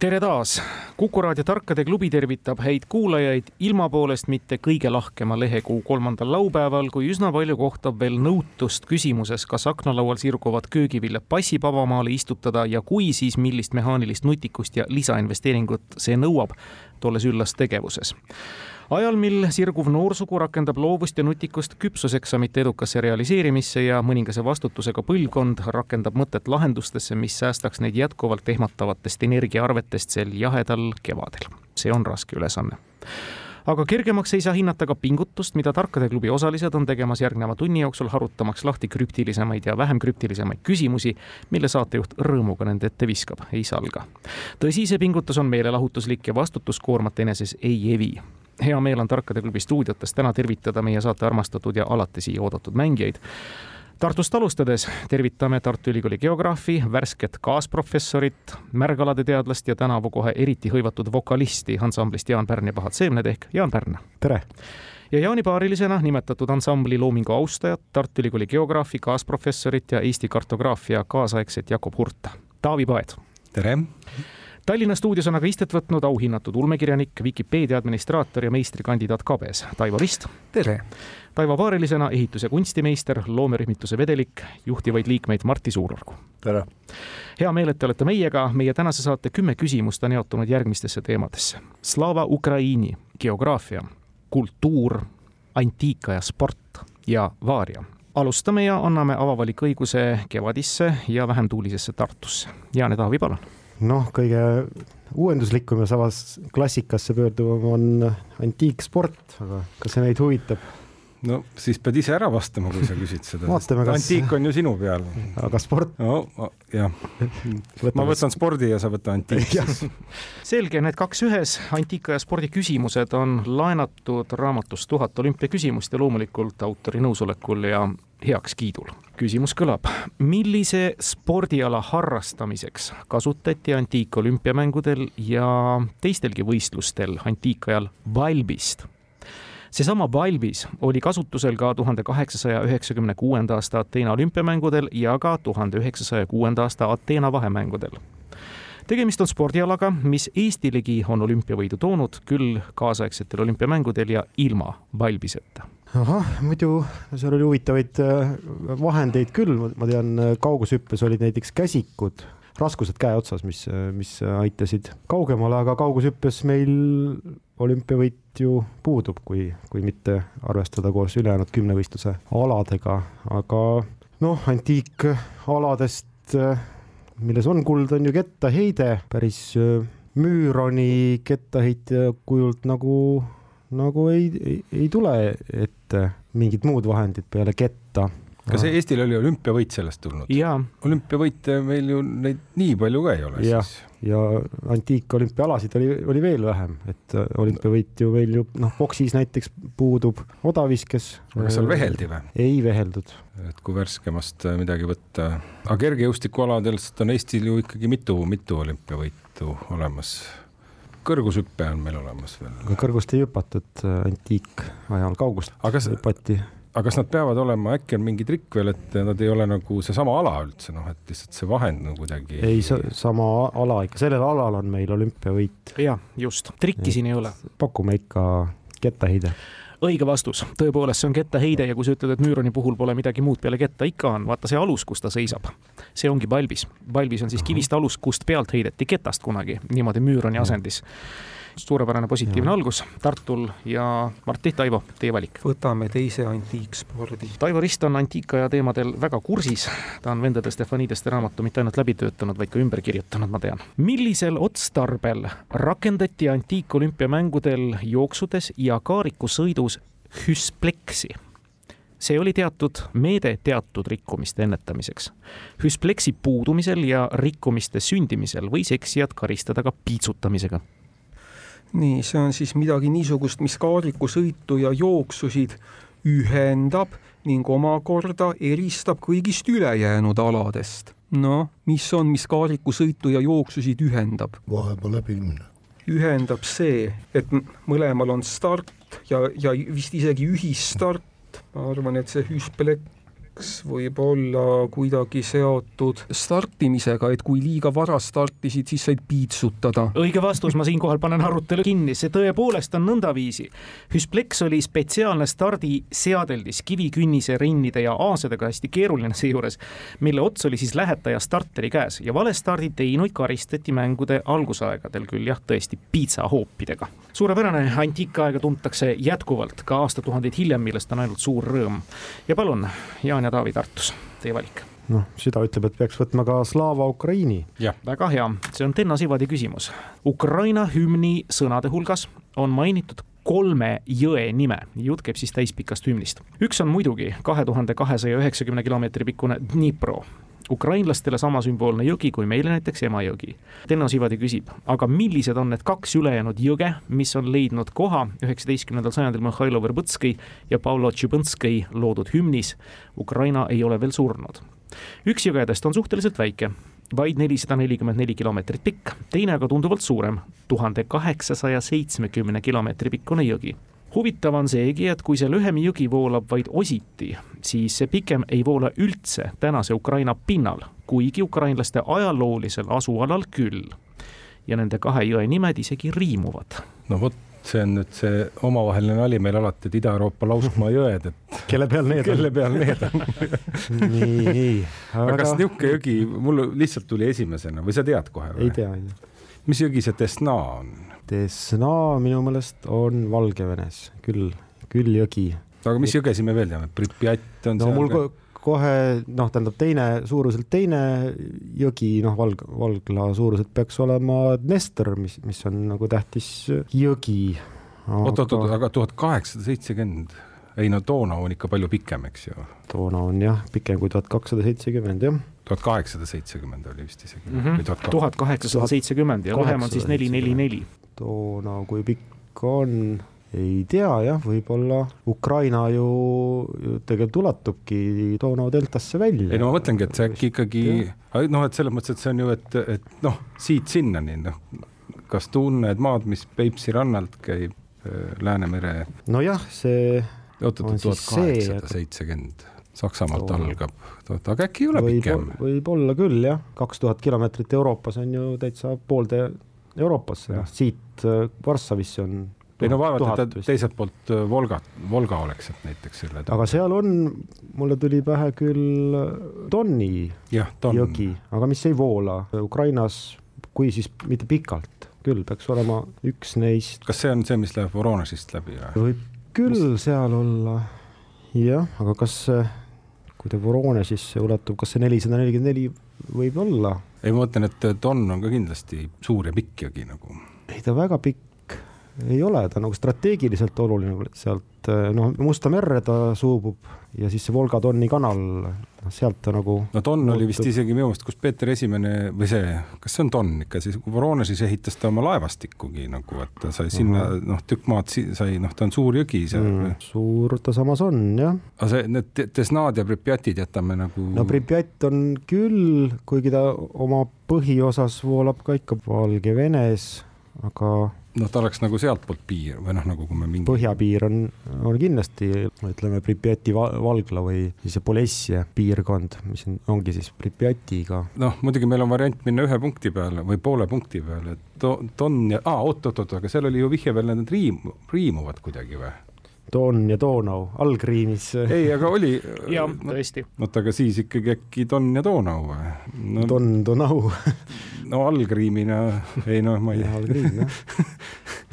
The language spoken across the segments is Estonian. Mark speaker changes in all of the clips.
Speaker 1: tere taas, Kuku raadio Tarkade klubi tervitab häid kuulajaid ilma poolest mitte kõige lahkema lehekuu kolmandal laupäeval, kui üsna palju kohtab veel nõutust küsimuses, kas aknalaual sirguvad köögiviljad passib avamaale istutada ja kui, siis millist mehaanilist nutikust ja lisainvesteeringut see nõuab tolles üllas tegevuses ajal, mil sirguv noorsugu rakendab loovust ja nutikust küpsuseksamite edukasse realiseerimisse ja mõningase vastutusega põlvkond rakendab mõtet lahendustesse, mis säästaks neid jätkuvalt ehmatavatest energiaarvetest sel jahedal kevadel. see on raske ülesanne aga kergemaks ei saa hinnata ka pingutust, mida Tarkade klubi osalised on tegemas järgneva tunni jooksul, harutamaks lahti krüptilisemaid ja vähem krüptilisemaid küsimusi, mille saatejuht rõõmuga nende ette viskab, ei salga. tõsi, see pingutus on meelelahutuslik ja vastutuskoormat eneses ei evi hea meel on Tarkade klubi stuudiotes täna tervitada meie saate armastatud ja alati siia oodatud mängijaid. Tartust alustades tervitame Tartu Ülikooli geograafi, värsket kaasprofessorit, märgalade teadlast ja tänavu kohe eriti hõivatud vokalisti ansamblist Jaan Pärn ja Pahad seemned ehk Jaan Pärn.
Speaker 2: tere!
Speaker 1: ja jaanipaarilisena nimetatud ansambli loomingu austajat, Tartu Ülikooli geograafi, kaasprofessorit ja Eesti kartograafia kaasaegset Jakob Hurta. Taavi Paet.
Speaker 2: tere!
Speaker 1: Tallinna stuudios on aga istet võtnud auhinnatud ulmekirjanik, Vikipeedia administraator ja meistrikandidaat Kabes, Taivo Rist.
Speaker 3: tere!
Speaker 1: Taivo Paarilisena ehitus- ja kunstimeister, loomerühmituse vedelik, juhtivaid liikmeid Martti Suurorgu.
Speaker 2: tere!
Speaker 1: hea meel, et te olete meiega, meie tänase saate kümme küsimust on jaotunud järgmistesse teemadesse. Slava Ukraini, geograafia, kultuur, antiika ja sport ja vaaria alustame ja anname avavaliku õiguse kevadisse ja vähem tuulisesse Tartusse. Jaan ja Taavi, palun
Speaker 2: noh, kõige uuenduslikum ja samas klassikasse pöörduvam on antiiksport, aga kas see meid huvitab?
Speaker 3: No siis pead ise ära vastama, kui sa küsid seda
Speaker 2: vaatame, kas
Speaker 3: antiik on ju sinu peal.
Speaker 2: aga sport?
Speaker 3: no jah, ma võtan spordi ja sa võta antiik siis
Speaker 1: selge, need kaks ühes, antiika ja spordi küsimused on laenatud raamatust Tuhat olümpiaküsimust ja loomulikult autori nõusolekul ja heakskiidul. küsimus kõlab, millise spordiala harrastamiseks kasutati antiikolümpiamängudel ja teistelgi võistlustel antiikajal valbist? Seesama valbis oli kasutusel ka tuhande kaheksasaja üheksakümne kuuenda aasta Ateena olümpiamängudel ja ka tuhande üheksasaja kuuenda aasta Ateena vahemängudel. Tegemist on spordialaga, mis Eestilegi on olümpiavõidu toonud, küll kaasaegsetel olümpiamängudel ja ilma valbiseta
Speaker 2: ahah, muidu seal oli huvitavaid äh, vahendeid küll, ma tean, äh, kaugushüppes olid näiteks käsikud, raskused käe otsas, mis, äh, mis aitasid kaugemale, aga kaugushüppes meil olümpiavõit ju puudub, kui, kui mitte arvestada koos ülejäänud kümnevõistluse aladega, aga noh, antiikaladest, milles on kuld, on ju kettaheide, päris müüroni kettaheitja kujult nagu nagu ei, ei, ei tule ette mingid muud vahendid peale ketta.
Speaker 3: Kas Eestil oli olümpiavõit sellest tulnud? olümpiavõite meil ju neid nii palju ka ei ole
Speaker 2: ja, siis. ja antiikolümpiaalasid oli, oli veel vähem, et äh, olümpiavõit ju meil ju noh, boksis näiteks puudub, odaviskes.
Speaker 3: aga seal veheldi või?
Speaker 2: ei veheldud.
Speaker 3: et kui värskemast äh, midagi võtta, aga kergejõustikualadel on Eestil ju ikkagi mitu, mitu olümpiavõitu olemas kõrgushüpe on meil olemas veel.
Speaker 2: kõrgust ei hüpatud äh, antiikajal, kaugust
Speaker 3: aga kas, hüpati. Aga kas nad peavad olema, äkki on mingi trikk veel, et nad ei ole nagu seesama ala üldse noh, et lihtsalt see vahend nagu kuidagi.
Speaker 2: ei, sama ala ikka, sellel alal on meil olümpiavõit.
Speaker 1: ja just, trikki siin ei ole.
Speaker 2: pakume ikka kettaheide
Speaker 1: õige vastus, tõepoolest, see on kettaheide ja kui sa ütled, et müüroni puhul pole midagi muud peale ketta, ikka on, vaata see alus, kus ta seisab. see ongi palbis, palbis on siis kivist alus, kust pealt heideti ketast kunagi niimoodi müüroni asendis suurepärane positiivne ja. algus Tartul ja Martti, Taivo, teie valik.
Speaker 4: võtame teise antiikspordi.
Speaker 1: Taivo Rist on antiikaja teemadel väga kursis, ta on vendade Stefanideste raamatu mitte ainult läbi töötanud, vaid ka ümber kirjutanud, ma tean. millisel otstarbel rakendati antiikolümpiamängudel jooksudes ja kaarikusõidus hüspleksi? see oli teatud meede teatud rikkumiste ennetamiseks. hüspleksi puudumisel ja rikkumiste sündimisel võis eksijat karistada ka piitsutamisega
Speaker 4: nii, see on siis midagi niisugust, mis kaarikusõitu ja jooksusid ühendab ning omakorda eristab kõigist ülejäänud aladest. noh, mis on, mis kaarikusõitu ja jooksusid ühendab?
Speaker 5: vahepeal läbimine.
Speaker 4: ühendab see, et mõlemal on start ja, ja vist isegi ühisstart. ma arvan, et see hüsplek kaks võib olla kuidagi seotud startimisega, et kui liiga vara startisid, siis said piitsutada.
Speaker 1: õige vastus, ma siinkohal panen arutelu kinni, see tõepoolest on nõndaviisi. Hüspleks oli spetsiaalne stardiseadeldis kivikünnise rinnide ja aasedega hästi keeruline seejuures, mille ots oli siis lähetaja starteri käes ja valestardi teinuid karistati mängude algusaegadel küll jah, tõesti piitsahoopidega. suurepärane antiikaega tuntakse jätkuvalt ka aastatuhandeid hiljem, millest on ainult suur rõõm. ja palun, Jaan ja ja Taavi Tartus, teie valik
Speaker 2: noh, süda ütleb, et peaks võtma ka Slava Ukraini.
Speaker 1: väga hea, see on Tenno Sivadi küsimus. Ukraina hümni sõnade hulgas on mainitud kolme jõe nime, jutt käib siis täispikast hümnist. üks on muidugi kahe tuhande kahesaja üheksakümne kilomeetri pikkune Dnipro, ukrainlastele sama sümboolne jõgi kui meile näiteks Emajõgi. Tenno Sivadi küsib, aga millised on need kaks ülejäänud jõge, mis on leidnud koha üheksateistkümnendal sajandil Mihhailo Verbõtskõi ja Paulo Tšibõnskõi loodud hümnis Ukraina ei ole veel surnud. üks jõgedest on suhteliselt väike, vaid nelisada nelikümmend neli kilomeetrit pikk, teine aga tunduvalt suurem, tuhande kaheksasaja seitsmekümne kilomeetri pikkune jõgi huvitav on seegi, et kui see lühem jõgi voolab vaid ositi, siis see pikem ei voola üldse tänase Ukraina pinnal, kuigi ukrainlaste ajaloolisel asualal küll. ja nende kahe jõe nimed isegi riimuvad.
Speaker 3: no vot, see on nüüd see omavaheline nali meil alati, et Ida-Euroopa lauskmaa jõed, et
Speaker 2: kelle peal need
Speaker 3: on? kelle peal need on
Speaker 2: nii, nii.
Speaker 3: aga kas niisugune jõgi, mul lihtsalt tuli esimesena või sa tead kohe
Speaker 2: või? ei tea, ei tea.
Speaker 3: Mis jõgi see Desna on?
Speaker 2: Desna minu meelest on Valgevenes, küll, küll jõgi.
Speaker 3: aga mis jõgesid me veel teame, Pripjat on
Speaker 2: no seal mul ka? kohe noh, tähendab teine suuruselt teine jõgi, noh, Valg-, Valgla suuruselt peaks olema Dnester, mis, mis on nagu tähtis jõgi
Speaker 3: aga.... oot-oot-oot, aga tuhat kaheksasada seitsekümmend, ei no Donau on ikka palju pikem, eks ju.
Speaker 2: Donau on jah, pikem kui tuhat kakssada seitsekümmend, jah
Speaker 3: tuhat kaheksasada seitsekümmend oli vist isegi mm.
Speaker 1: -hmm. tuhat kaheksasada seitsekümmend ja lühem on siis neli, neli, neli
Speaker 2: toona, kui pikk on, ei tea jah, võib-olla Ukraina ju, ju tegelikult ulatubki Donau deltasse välja.
Speaker 3: ei no ma mõtlengi, et see äkki ikkagi, noh, et selles mõttes, et see on ju, et, et noh, siit-sinnani, noh, kas tunned maad, mis Peipsi rannalt käib äh, Läänemere?
Speaker 2: nojah, see
Speaker 3: oot-oot, tuhat kaheksasada seitsekümmend Saksamaalt algab, aga äkki ei ole võib, pikem?
Speaker 2: võib-olla küll jah, kaks tuhat kilomeetrit Euroopas on ju täitsa pooltee Euroopasse, noh siit äh, Varssavisse on
Speaker 3: ei no vaevalt, et teiselt poolt äh, Volgat, Volga oleks, et näiteks selle.
Speaker 2: aga seal on, mulle tuli pähe küll Donni
Speaker 3: ton.
Speaker 2: jõgi, aga mis ei voola Ukrainas, kui siis mitte pikalt, küll peaks olema üks neist.
Speaker 3: kas see on see, mis läheb Voronežist läbi või?
Speaker 2: võib küll mis... seal olla, jah, aga kas, kui ta Voronežisse ulatub, kas see nelisada nelikümmend neli võib olla
Speaker 3: ei, ma mõtlen, et Don on ka kindlasti suur ja pikk jõgi nagu.
Speaker 2: ei, ta väga pikk ei ole, ta nagu strateegiliselt oluline sealt, noh, Musta merre ta suubub ja siis see Volga-Donni kanal, noh sealt ta nagu.
Speaker 3: no Don oli vist isegi minu meelest, kus Peeter Esimene või see, kas see on Don ikka siis, Voronežis ehitas ta oma laevastikugi nagu, et ta sai sinna uh -huh. noh, tükk maad sai, noh, ta on suur jõgi seal mm,.
Speaker 2: suur ta samas on jah.
Speaker 3: aga see, need Desnad ja Pripjatid jätame nagu.
Speaker 2: no Pripjat on küll, kuigi ta oma põhiosas voolab ka ikka Valgevenes, aga
Speaker 3: noh, ta oleks nagu sealtpoolt piir või noh, nagu kui me mingi.
Speaker 2: põhjapiir on, on kindlasti ütleme Pripjati valgla või siis Polessia piirkond, mis on, ongi siis Pripjatiga.
Speaker 3: noh, muidugi meil on variant minna ühe punkti peale või poole punkti peale, et Don ja ah,, oot-oot-oot, aga seal oli ju vihje veel, need riim, riimuvad kuidagi või?
Speaker 2: Don ja Donau, algriimis.
Speaker 3: ei, aga oli.
Speaker 1: jah, tõesti.
Speaker 3: oota, aga siis ikkagi äkki Don ja Donau või
Speaker 2: no,? Don, Donau
Speaker 3: no algriimina, ei noh, ma ei tea.
Speaker 2: algriim jah.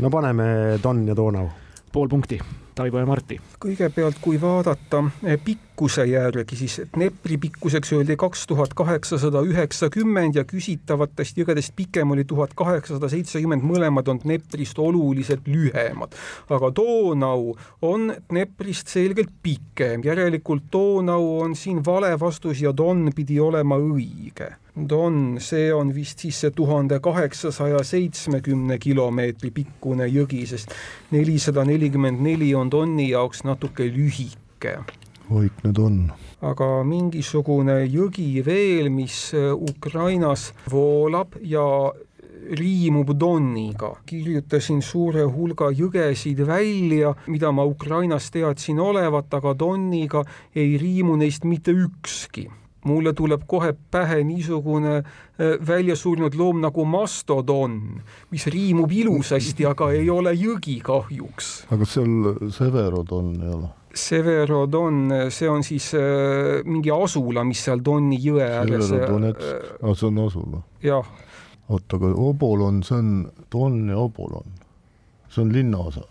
Speaker 2: no paneme Don ja Donau.
Speaker 1: pool punkti, Taivo ja Martti.
Speaker 4: kõigepealt, kui vaadata eh, pikk pikkuse järgi, siis Dnepri pikkuseks öeldi kaks tuhat kaheksasada üheksakümmend ja küsitavatest jõgedest pikem oli tuhat kaheksasada seitsekümmend, mõlemad on Dneprist oluliselt lühemad. aga Donau on Dneprist selgelt pikem, järelikult Donau on siin vale vastus ja Don pidi olema õige Don, see on vist siis see tuhande kaheksasaja seitsmekümne kilomeetri pikkune jõgi, sest nelisada nelikümmend neli on Doni jaoks natuke lühike.
Speaker 5: Vaikne Don.
Speaker 4: aga mingisugune jõgi veel, mis äh, Ukrainas voolab ja riimub Doniga. kirjutasin suure hulga jõgesid välja, mida ma Ukrainas teadsin olevat, aga Doniga ei riimu neist mitte ükski mulle tuleb kohe pähe niisugune äh, väljasurnud loom nagu mastodon, mis riimub ilusasti, aga ei ole jõgi kahjuks.
Speaker 5: aga seal Severodon ei ole?
Speaker 4: Severodon, see on siis äh, mingi asula, mis seal Donni jõe ääres.
Speaker 5: Severodonetsk äh,, ah, see on asula?
Speaker 4: jah.
Speaker 5: oota, aga Obolon, see on Don ja Obolon, see on linnaosa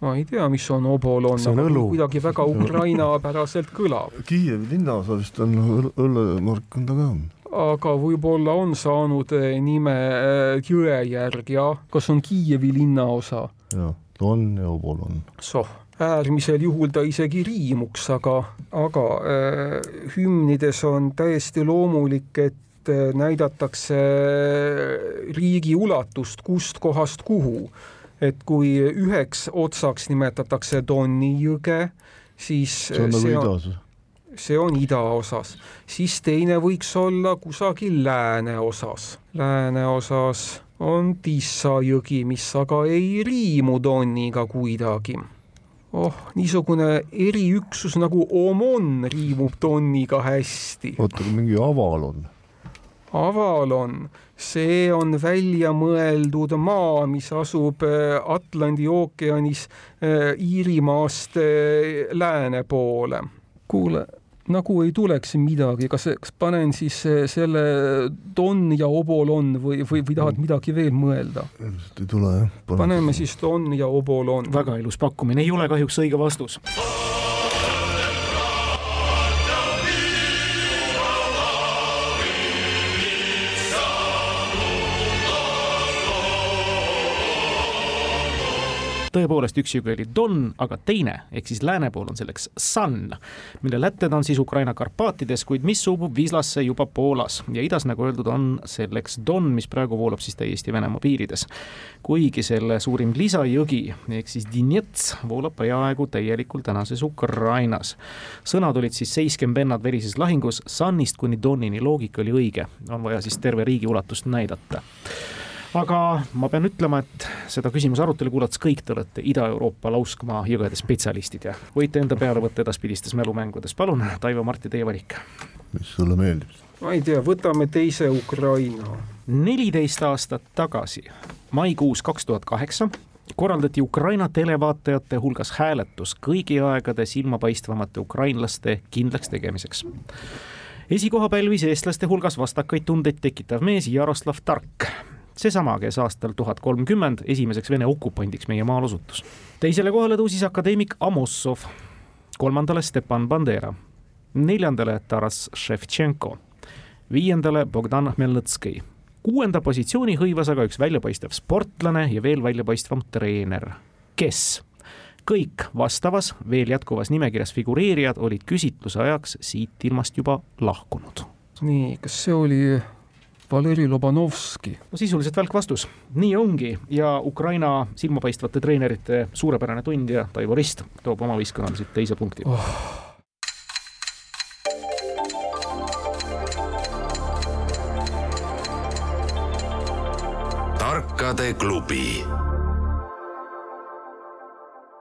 Speaker 4: ma ei tea, mis on obolon, aga õlu. kuidagi väga ukrainapäraselt kõlab.
Speaker 5: Kiievi linnaosa vist on õllemark on ta ka
Speaker 4: aga võib-olla on saanud eh, nime eh, jõe järgi, jah. kas on Kiievi linnaosa?
Speaker 5: jah, on ja Obolon.
Speaker 4: soh, äärmisel juhul ta isegi riimuks, aga, aga äh, hümnides on täiesti loomulik, et äh, näidatakse riigi ulatust, kust kohast kuhu et kui üheks otsaks nimetatakse Doni jõge, siis
Speaker 5: see on nagu idaosas?
Speaker 4: see on idaosas, siis teine võiks olla kusagil lääneosas. lääneosas on Tissa jõgi, mis aga ei riimu Doniga kuidagi oh, niisugune eriüksus nagu Omon riimub Doniga hästi.
Speaker 5: oota, aga mingi Avalon?
Speaker 4: Avalon see on välja mõeldud maa, mis asub äh, Atlandi ookeanis äh, Iirimaast äh, lääne poole. kuule, nagu ei tuleks midagi, kas, kas panen siis selle Don ja Obolon või, või, või tahad midagi veel mõelda?
Speaker 5: ilmselt ei tule jah.
Speaker 4: paneme siis Don ja Obolon.
Speaker 1: väga ilus pakkumine, ei ole kahjuks õige vastus tõepoolest üks jõgi oli Don, aga teine ehk siis lääne pool on selleks San, mille lätted on siis Ukraina Karpaatides, kuid mis suubub Vislasse juba Poolas ja idas, nagu öeldud, on selleks Don, mis praegu voolab siis täiesti Venemaa piirides. kuigi selle suurim lisajõgi ehk siis Dinets voolab peaaegu täielikult tänases Ukrainas. sõnad olid siis seiskem vennad verises lahingus, Sannist kuni Donini, loogika oli õige, on vaja siis terve riigi ulatust näidata aga ma pean ütlema, et seda küsimuse arutelu kuulates kõik te olete Ida-Euroopa lauskmaa jõgede spetsialistid ja võite enda peale võtta edaspidistes mälumängudes. palun, Taivo Marti, teie valik.
Speaker 5: mis sulle meeldib?
Speaker 4: ma ei tea, võtame teise Ukraina.
Speaker 1: neliteist aastat tagasi, maikuus kaks tuhat kaheksa korraldati Ukraina televaatajate hulgas hääletus kõigi aegade silmapaistvamate ukrainlaste kindlaks tegemiseks esikoha pälvis eestlaste hulgas vastakaid tundeid tekitav mees Jaroslav Tark seesama, kes aastal tuhat kolmkümmend esimeseks Vene okupandiks meie maal osutus. teisele kohale tõusis akadeemik Amossov, kolmandale Stepan Bandera, neljandale Taras Ševtšenko, viiendale Bogdan Hmelnõtskõi. kuuenda positsiooni hõivas aga üks väljapaistev sportlane ja veel väljapaistvam treener, kes kõik vastavas veel jätkuvas nimekirjas figureerijad olid küsitluse ajaks siit ilmast juba lahkunud.
Speaker 4: nii, kas see oli Valeri Lobanovski.
Speaker 1: no sisuliselt välk vastus, nii ongi. Ja Ukraina silmapaistvate treenerite suurepärane tundja Taivo Rist toob oma võistkonnale siit teise punkti. Oh..
Speaker 6: tarkade klubi.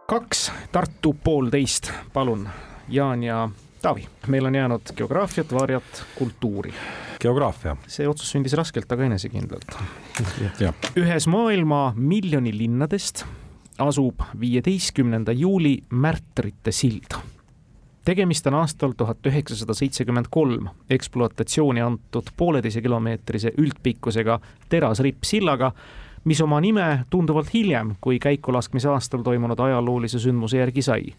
Speaker 1: kaks Tartu poolteist, palun, Jaan ja Taavi, meil on jäänud geograafiat, varjat, kultuuri.
Speaker 3: geograafia.
Speaker 1: see otsus sündis raskelt, aga enesekindlalt. ühes maailma miljoni linnadest asub viieteistkümnenda juuli Märtrite sild. tegemist on aastal tuhat üheksasada seitsekümmend kolm ekspluatatsiooni antud pooleteise kilomeetrise üldpikkusega terasrippsillaga, mis oma nime tunduvalt hiljem kui käikulaskmise aastal toimunud ajaloolise sündmuse järgi sai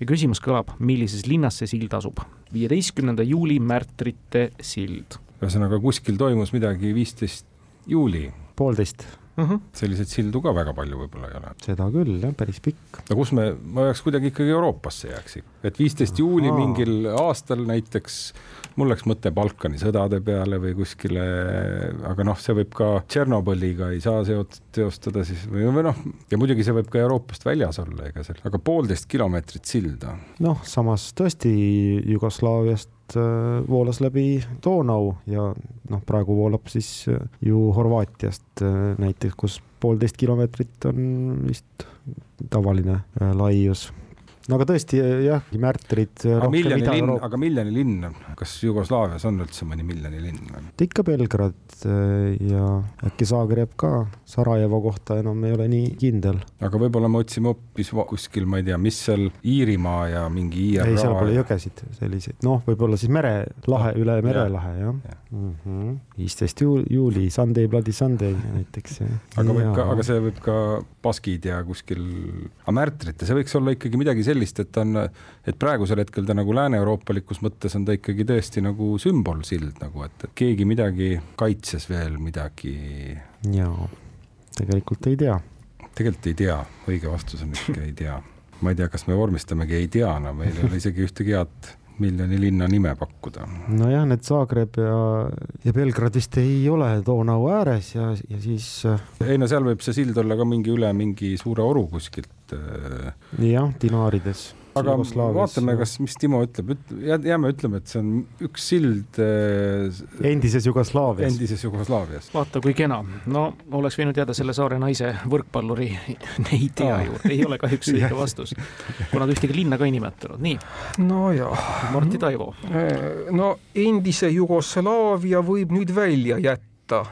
Speaker 1: ja küsimus kõlab, millises linnas see sild asub? viieteistkümnenda juuli märtrite sild.
Speaker 3: ühesõnaga kuskil toimus midagi viisteist juuli.
Speaker 2: poolteist
Speaker 1: uh. -huh.
Speaker 3: selliseid sildu ka väga palju võib-olla ei ole.
Speaker 2: seda küll jah, päris pikk.
Speaker 3: no kus me, ma jääks kuidagi ikkagi Euroopasse jääks, et viisteist juuli mingil aastal näiteks mul läks mõte Balkani sõdade peale või kuskile, aga noh, see võib ka Tšernobõliga ei saa seot-, teostada siis või, või noh, ja muidugi see võib ka Euroopast väljas olla, ega seal, aga poolteist kilomeetrit silda.
Speaker 2: noh, samas tõesti Jugoslaaviast äh, voolas läbi Donau ja noh, praegu voolab siis äh, ju Horvaatiast äh, näiteks, kus poolteist kilomeetrit on vist tavaline laius no aga tõesti jah, märtrid.
Speaker 3: aga miljoni linn, aga miljoni linn, kas Jugoslaavias on üldse mõni miljoni linn
Speaker 2: ikka Belgrad äh, ja äkki Zagreb ka, Sarajevo kohta enam ei ole nii kindel.
Speaker 3: aga võib-olla me otsime hoopis kuskil, ma ei tea, mis seal Iirimaa ja mingi IRA.
Speaker 2: ei, seal pole jõgesid selliseid, noh, võib-olla siis merelahe no,, üle merelahe jah ja. ja.. viisteist juuli, juuli, Sunday Bloody Sunday näiteks.
Speaker 3: aga võib ka, aga see võib ka Baskid ja kuskil, aga märtrite, see võiks olla ikkagi midagi sellist, sellist, et ta on, et praegusel hetkel ta nagu lääne-euroopalikus mõttes on ta ikkagi tõesti nagu sümbolsild nagu, et, keegi midagi kaitses veel midagi.
Speaker 2: jaa, tegelikult ei tea.
Speaker 3: tegelikult ei tea, õige vastus on ikka ei tea. ma ei tea, kas me vormistamegi ei teana, meil ei ole isegi ühtegi head miljoni linna nime pakkuda.
Speaker 2: nojah, need Zagreb ja, ja Belgrad vist ei ole Donau ääres ja, ja siis.
Speaker 3: ei no seal võib see sild olla ka mingi üle mingi suure oru kuskilt.
Speaker 2: jah, dinaarides
Speaker 3: aga vaatame, kas, mis Timo ütleb, jääme ütlema, et see on üks sild äh,.
Speaker 2: endises Jugoslaavias.
Speaker 3: endises Jugoslaavias.
Speaker 1: vaata, kui kena. no oleks võinud jääda selle saare naise võrkpalluri ei tea juurde, ei ole kahjuks õige vastus, kuna ta ühtegi linna ka ei nimetanud, nii.
Speaker 4: nojah.
Speaker 1: Martti Taivo.
Speaker 4: no endise Jugoslaavia võib nüüd välja jätta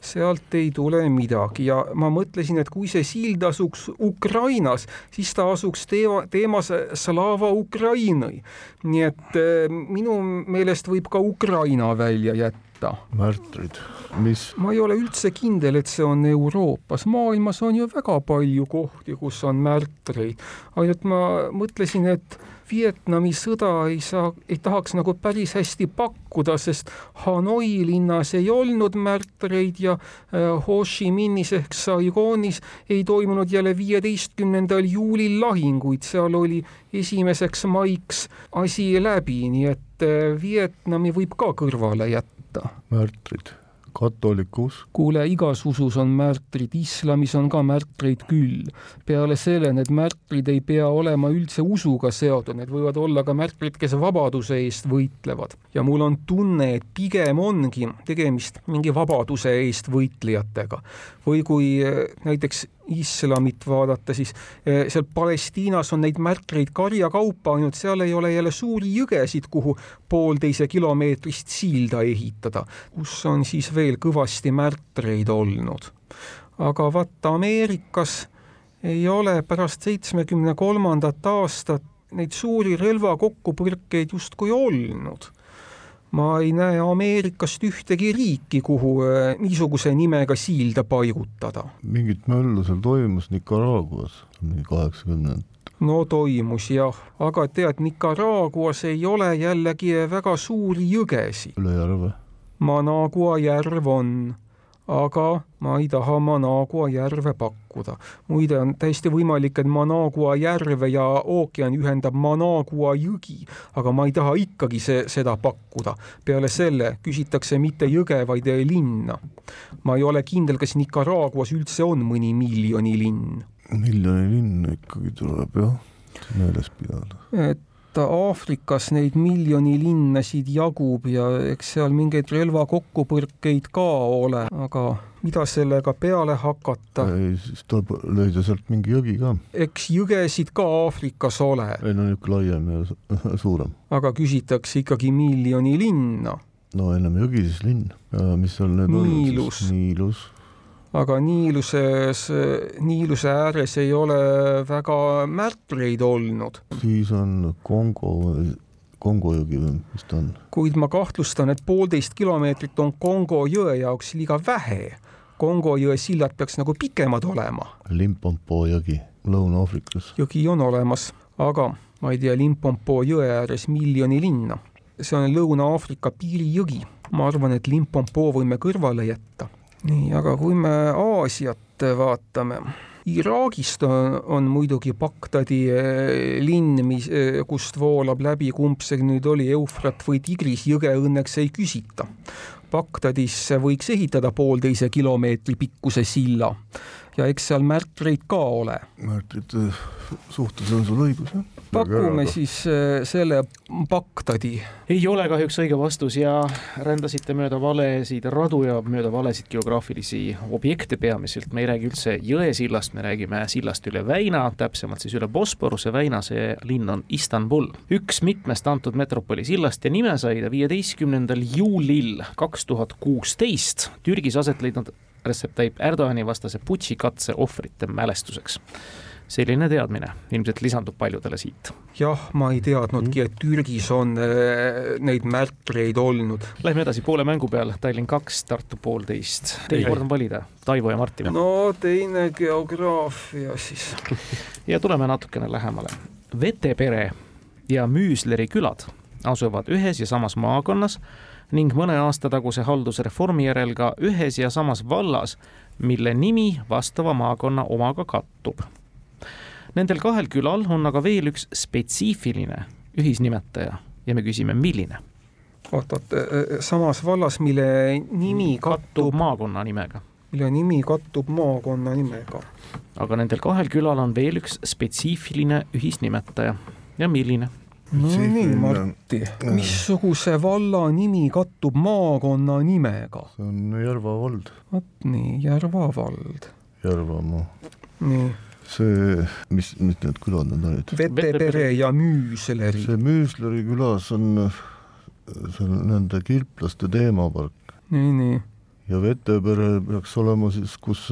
Speaker 4: sealt ei tule midagi ja ma mõtlesin, et kui see sild asuks Ukrainas, siis ta asuks teema, teemas Slava Ukraini. nii et eh, minu meelest võib ka Ukraina välja jätta.
Speaker 5: märtrid, mis?
Speaker 4: ma ei ole üldse kindel, et see on Euroopas, maailmas on ju väga palju kohti, kus on märtreid, ainult ma mõtlesin, et Vietnami sõda ei saa, ei tahaks nagu päris hästi pakkuda, sest Hanoi linnas ei olnud märtreid ja äh, Ho Chi Minhis ehk Saigonis ei toimunud jälle viieteistkümnendal juulil lahinguid, seal oli esimeseks maiks asi läbi, nii et äh, Vietnami võib ka kõrvale jätta.
Speaker 5: märtrid katolik usk.
Speaker 4: kuule, igas usus on märtrid, islamis on ka märtreid küll. peale selle need märtrid ei pea olema üldse usuga seotud, need võivad olla ka märtrid, kes vabaduse eest võitlevad. ja mul on tunne, et pigem ongi tegemist mingi vabaduse eest võitlejatega. või kui eh, näiteks islamit vaadata, siis eh, seal Palestiinas on neid märtreid karjakaupa, ainult seal ei ole jälle suuri jõgesid, kuhu poolteise kilomeetrist silda ehitada, kus on siis veel kõvasti märtreid olnud. aga vaata, Ameerikas ei ole pärast seitsmekümne kolmandat aastat neid suuri relvakokkupõrkeid justkui olnud ma ei näe Ameerikast ühtegi riiki, kuhu äh, niisuguse nimega siilde paigutada.
Speaker 5: mingit möllu seal toimus Nicaraguas, mingi kaheksakümnendad.
Speaker 4: no toimus jah, aga tead, Nicaraguas ei ole jällegi väga suuri jõgesid.
Speaker 5: üle järve?
Speaker 4: Managua järv on aga ma ei taha Managua järve pakkuda. muide, on täiesti võimalik, et Managua järve ja ookeani ühendab Managua jõgi, aga ma ei taha ikkagi see, seda pakkuda. peale selle küsitakse mitte jõge, vaid linna. ma ei ole kindel, kas Nicaraguas üldse on mõni miljoni linn.
Speaker 5: miljoni linn ikkagi tuleb jah, meeles pidada.
Speaker 4: et Aafrikas neid miljoni linnasid jagub ja eks seal mingeid relvakokkupõrkeid ka ole, aga mida sellega peale hakata?
Speaker 5: siis tuleb leida sealt mingi jõgi ka.
Speaker 4: eks jõgesid ka Aafrikas ole.
Speaker 5: ei no niisugune laiem ja suurem.
Speaker 4: aga küsitakse ikkagi miljoni linna.
Speaker 5: no ennem jõgi, siis linn. mis seal
Speaker 4: Niilus.
Speaker 5: on? Niilus
Speaker 4: aga Niiluses, Niiluse ääres ei ole väga märtreid olnud.
Speaker 5: siis on Kongo, Kongo jõgi või mis ta on?
Speaker 4: kuid ma kahtlustan, et poolteist kilomeetrit on Kongo jõe jaoks liiga vähe. Kongo jõe sillad peaks nagu pikemad olema.
Speaker 5: Limpopo jõgi Lõuna-Aafrikas.
Speaker 4: jõgi on olemas, aga ma ei tea, Limpopo jõe ääres miljoni linna. see on Lõuna-Aafrika piirijõgi. ma arvan, et Limpopo võime kõrvale jätta. Nii, aga kui me Aasiat vaatame Iraagist on, on muidugi Bagdadi eh, linn, mis, eh, kust voolab läbi, kumb see nüüd oli, Eufrat või Tigris, jõge õnneks ei küsita. Bagdadisse võiks ehitada poolteise kilomeetri pikkuse silla ja eks seal märtreid ka ole.
Speaker 5: märtrite suhtes on sul õigus, jah.
Speaker 4: pakume siis äh, selle Bagdadi.
Speaker 1: ei ole kahjuks õige vastus ja rändasite mööda valesid radu ja mööda valesid geograafilisi objekte peamiselt. me ei räägi üldse Jõesillast, me räägime sillast üle väina, täpsemalt siis üle Bosporuse väina, see linn on Istanbul. üks mitmest antud metropoli sillast ja nime sai ta viieteistkümnendal juulil kaks tuhat kuusteist Türgis aset leidnud Recep Tayyip Erdogani vastase putši katse ohvrite mälestuseks. selline teadmine ilmselt lisandub paljudele siit.
Speaker 4: jah, ma ei teadnudki, et Türgis on äh, neid märtreid olnud.
Speaker 1: Lähme edasi poole mängu peal, Tallinn kaks, Tartu poolteist. Teil kord on valida, Taivo ja Martin.
Speaker 4: no teine geograafia siis
Speaker 1: ja tuleme natukene lähemale. Vetepere ja Müüsleri külad asuvad ühes ja samas maakonnas ning mõne aasta taguse haldusreformi järel ka ühes ja samas vallas, mille nimi vastava maakonna omaga kattub. Nendel kahel külal on aga veel üks spetsiifiline ühisnimetaja ja me küsime, milline?
Speaker 4: oot, oot, äh, äh, samas vallas, mille nimi kattub,
Speaker 1: kattub maakonna nimega.
Speaker 4: mille nimi kattub maakonna nimega.
Speaker 1: aga nendel kahel külal on veel üks spetsiifiline ühisnimetaja ja milline?
Speaker 4: No nii, Martti, missuguse valla nimi kattub maakonna nimega?
Speaker 5: see on Järva vald.
Speaker 4: vot nii, Järva vald.
Speaker 5: Järvamaa.
Speaker 4: nii.
Speaker 5: see, mis, mis need külad need olid?
Speaker 4: Vetepere ja Müüsleri.
Speaker 5: see Müüsleri külas on, see on nende kilplaste teemapark.
Speaker 4: nii, nii
Speaker 5: ja Vetepere peaks olema siis, kus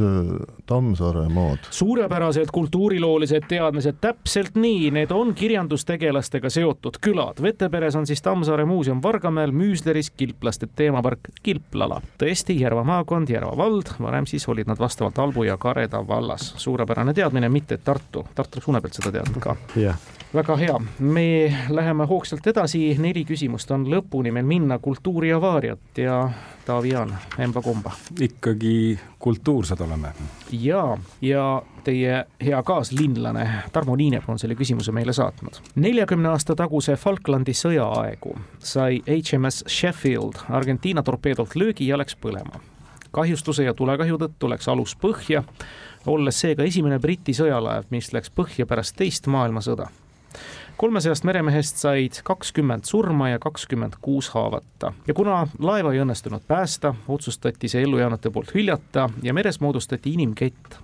Speaker 5: Tammsaare maad.
Speaker 1: suurepärased kultuuriloolised teadmised, täpselt nii, need on kirjandustegelastega seotud külad. Veteperes on siis Tammsaare muuseum Vargamäel, Müüsleris kilplaste teemapark Kilplala. tõesti, Järva maakond, Järva vald, varem siis olid nad vastavalt Albu ja Kareda vallas. suurepärane teadmine, mitte Tartu, Tartu suune pealt seda teadnud ka.
Speaker 2: jah
Speaker 1: väga hea, me läheme hoogsalt edasi, neli küsimust on lõpuni meil minna, kultuuriavaariat ja Taavi-Jaan, emba-kumba.
Speaker 3: ikkagi kultuursed oleme.
Speaker 1: ja, ja teie hea kaaslinlane Tarmo Niinep on selle küsimuse meile saatnud. neljakümne aasta taguse Falklandi sõja aegu sai HMS Sheffield Argentiina torpeedolt löögi ja läks põlema. kahjustuse ja tulekahju tõttu läks alus põhja, olles seega esimene Briti sõjalaev, mis läks põhja pärast teist maailmasõda kolmesajast meremehest said kakskümmend surma ja kakskümmend kuus haavata ja kuna laeva ei õnnestunud päästa, otsustati see ellujäänute poolt hüljata ja meres moodustati inimkett.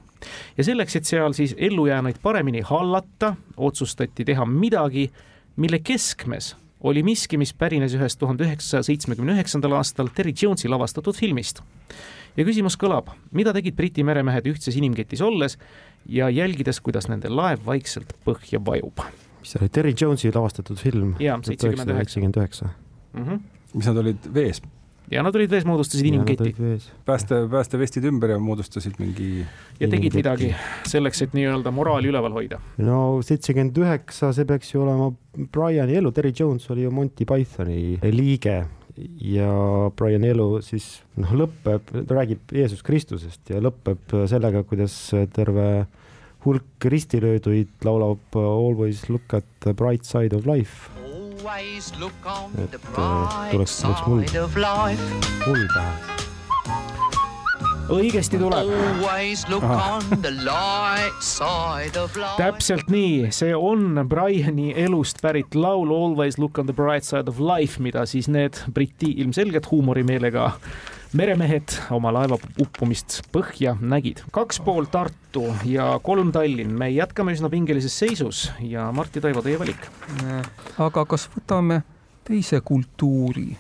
Speaker 1: ja selleks, et seal siis ellujäänuid paremini hallata, otsustati teha midagi, mille keskmes oli miski, mis pärines ühest tuhande üheksasaja seitsmekümne üheksandal aastal Terry Jonesi lavastatud filmist. ja küsimus kõlab, mida tegid Briti meremehed ühtses inimketis olles ja jälgides, kuidas nende laev vaikselt põhja vajub
Speaker 2: mis see oli, Terry Jonesi lavastatud film?
Speaker 1: jaa, seitsekümmend
Speaker 2: üheksa.
Speaker 1: Mhm.
Speaker 3: mis nad olid vees?
Speaker 1: ja nad olid vees, moodustasid inimketi.
Speaker 3: pääste, päästevestid ümber ja moodustasid mingi.
Speaker 1: ja tegid midagi selleks, et nii-öelda moraali üleval hoida.
Speaker 2: no seitsekümmend üheksa, see peaks ju olema Briani elu, Terry Jones oli ju Monty Pythoni liige ja Brian elu siis noh, lõpeb, ta räägib Jeesus Kristusest ja lõpeb sellega, kuidas terve hulk ristilööduid laulab Always look at the bright side of life. et tuleks, tuleks muld, muld pähe
Speaker 1: õigesti tuleb. täpselt nii, see on Briani elust pärit laul Always look on the bright side of life, mida siis need Briti ilmselgelt huumorimeelega meremehed oma laeva uppumist põhja nägid. kaks pool Tartu ja kolm Tallinn, me jätkame üsna pingelises seisus ja Martti Taivo, teie valik.
Speaker 4: aga kas võtame teise kultuuri?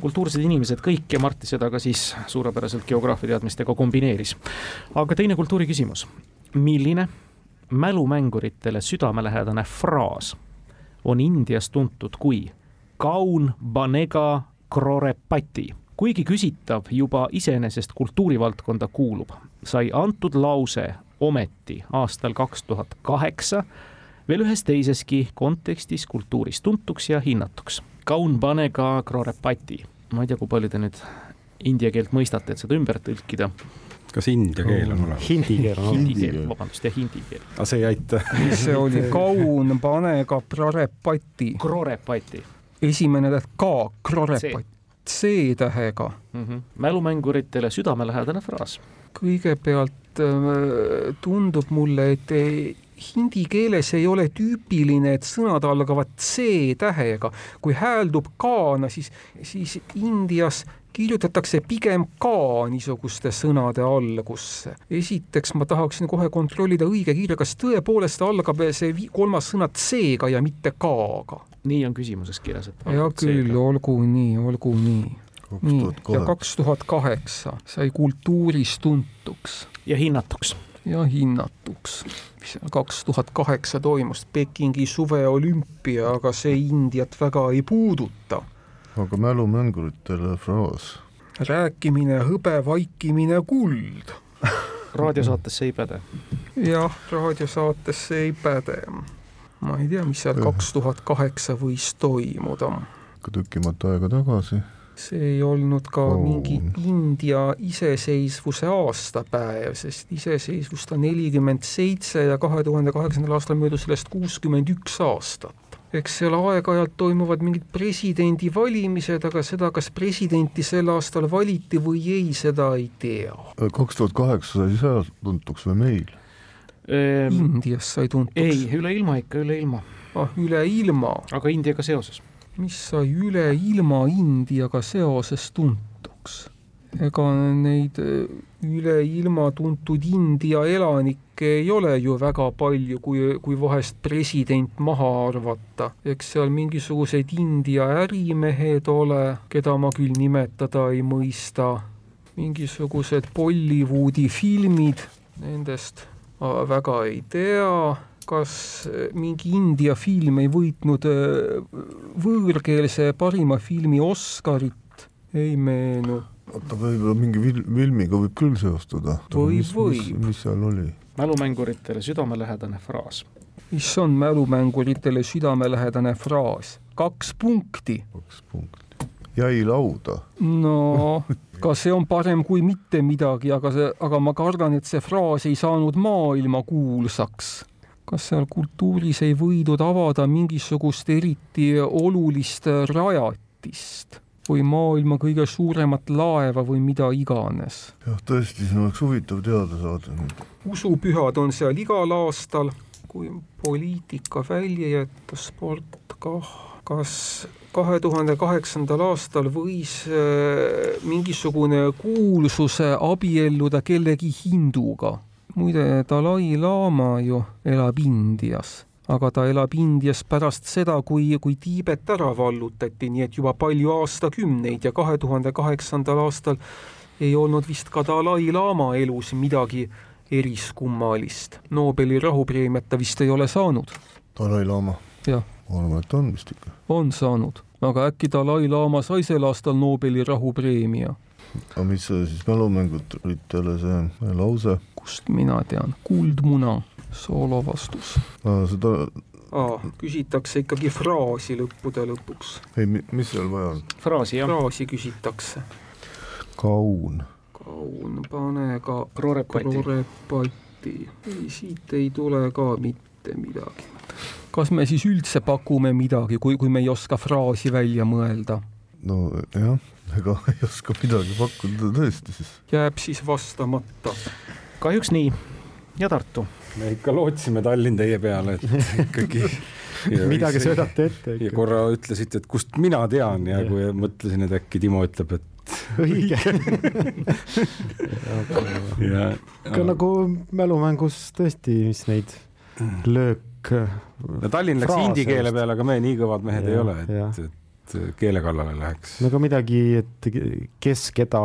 Speaker 1: kultuursed inimesed kõik ja Martti seda ka siis suurepäraselt geograafia teadmistega kombineeris. aga teine kultuuri küsimus. milline mälumänguritele südamelähedane fraas on Indias tuntud kui kaun banega krorepati kuigi küsitav juba iseenesest kultuurivaldkonda kuulub, sai antud lause ometi aastal kaks tuhat kaheksa veel ühes teiseski kontekstis kultuuris tuntuks ja hinnatuks. kaun panega krorepati. ma ei tea, kui palju te nüüd india keelt mõistate, et seda ümber tõlkida.
Speaker 3: kas india keel on olemas?
Speaker 2: Hindi keel on
Speaker 1: Hindi
Speaker 2: olemas.
Speaker 1: keel, vabandust, jah, hindi keel.
Speaker 3: aga see ei aita.
Speaker 4: mis see oli, kaun panega prarepati,
Speaker 1: krorepati
Speaker 4: esimene täht ka, krorepati, C-tähega.
Speaker 1: mm. -hmm. mälumänguritele südamelähedane fraas.
Speaker 4: kõigepealt äh, tundub mulle, et eh, hindi keeles ei ole tüüpiline, et sõnad algavad C-tähega. kui hääldub kaana, siis, siis Indias kirjutatakse pigem ka niisuguste sõnade algusse. esiteks ma tahaksin kohe kontrollida õige kirja, kas tõepoolest algab see kolmas sõna C-ga ja mitte K-ga.
Speaker 1: Nii on küsimuses kirjas, et.
Speaker 4: hea küll, olgu nii, olgu nii. nii, ja kaks tuhat kaheksa sai kultuuris tuntuks
Speaker 1: ja hinnatuks.
Speaker 4: ja hinnatuks. mis seal kaks tuhat kaheksa toimus, Pekingi suveolümpia, aga see Indiat väga ei puuduta.
Speaker 5: aga mälumänguritele fraas.
Speaker 4: rääkimine hõbe, vaikimine kuld.
Speaker 1: raadiosaatesse ei päde.
Speaker 4: jah, raadiosaates see ei päde. Ma ei tea, mis seal kaks tuhat kaheksa võis toimuda.
Speaker 5: ka tükimat aega tagasi.
Speaker 4: see ei olnud ka
Speaker 5: Oh.
Speaker 4: mingi India iseseisvuse aastapäev, sest iseseisvust on nelikümmend seitse ja kahe tuhande kaheksandal aastal möödus sellest kuuskümmend üks aastat. eks seal aeg-ajalt toimuvad mingid presidendivalimised, aga seda, kas presidenti sel aastal valiti või ei, seda ei tea.
Speaker 5: kaks tuhat kaheksa sai seal tuntuks või meil?
Speaker 4: Indias sai tuntuks.
Speaker 1: Ehm, ei, üle ilma ikka, üle ilma,
Speaker 4: ah, üle ilma,
Speaker 1: aga Indiaga seoses.
Speaker 4: mis sai üle ilma Indiaga seoses tuntuks? ega neid eh, üle ilma tuntud India elanikke ei ole ju väga palju, kui, kui vahest president maha arvata. eks seal mingisugused India ärimehed ole, keda ma küll nimetada ei mõista, mingisugused Bollywoodi filmid, nendest väga ei tea kas mingi India film ei võitnud eh, võõrkeelse parima filmi Oscarit, ei meenu
Speaker 5: oota, võib-olla mingi filmiga võib küll seostada.
Speaker 4: Võib,
Speaker 5: mis, mis,
Speaker 4: võib.
Speaker 5: mis seal oli?
Speaker 1: mälumänguritele südamelähedane fraas.
Speaker 4: mis on mälumänguritele südamelähedane fraas. kaks punkti.
Speaker 5: kaks punkti. Jäi lauda.
Speaker 4: no ka see on parem kui mitte midagi, aga see, aga ma kardan, et see fraas ei saanud maailmakuulsaks. kas seal kultuuris ei võidud avada mingisugust eriti olulist rajatist või maailma kõige suuremat laeva või mida iganes?
Speaker 5: jah, tõesti, siin oleks huvitav teada saada.
Speaker 4: usupühad on seal igal aastal, kui poliitika välja jätta, sport kah, kas kahe tuhande kaheksandal aastal võis äh, mingisugune kuulsuse abielluda kellegi hinduga? muide, Dalai-laama ju elab Indias aga ta elab Indias pärast seda, kui, kui Tiibet ära vallutati, nii et juba palju aastakümneid ja kahe tuhande kaheksandal aastal ei olnud vist ka Dalai-laama elus midagi eriskummalist. Nobeli rahupreemiat ta vist ei ole saanud.
Speaker 5: Dalai-laama?
Speaker 4: jah,
Speaker 5: ma arvan, et on vist ikka.
Speaker 4: on saanud, aga äkki Dalai-laama sai sel aastal Nobeli rahupreemia?
Speaker 5: aga mis see siis mälumänguritele see lause?
Speaker 4: kust mina tean, kuldmuna, soolo vastus.
Speaker 5: seda,
Speaker 4: aa, küsitakse ikkagi fraasi lõppude lõpuks.
Speaker 5: ei, mis seal vaja on?
Speaker 1: fraasi jah,
Speaker 4: fraasi küsitakse.
Speaker 5: kaun.
Speaker 4: kaun, pane ka
Speaker 1: Krorepati.
Speaker 4: krorepati. ei, siit ei tule ka mitte midagi. Kas me siis üldse pakume midagi, kui, kui me ei oska fraasi välja mõelda?
Speaker 5: no jah, ega ei oska midagi pakkuda tõesti siis.
Speaker 4: jääb siis vastamata.
Speaker 1: kahjuks nii. ja Tartu.
Speaker 3: me ikka lootsime Tallinn teie peale, et ikkagi
Speaker 2: midagi söödate ette
Speaker 3: ja korra ütlesite, et kust mina tean ja kui mõtlesin, et äkki Timo ütleb, et
Speaker 2: õige.
Speaker 3: ja
Speaker 2: aga nagu mälumängus tõesti, mis neid löök.
Speaker 3: no Tallinn läks hindi keele peale, aga me nii kõvad mehed ei
Speaker 2: Jah,
Speaker 3: ole, et, et keele kallale läheks.
Speaker 2: no aga midagi, et kes keda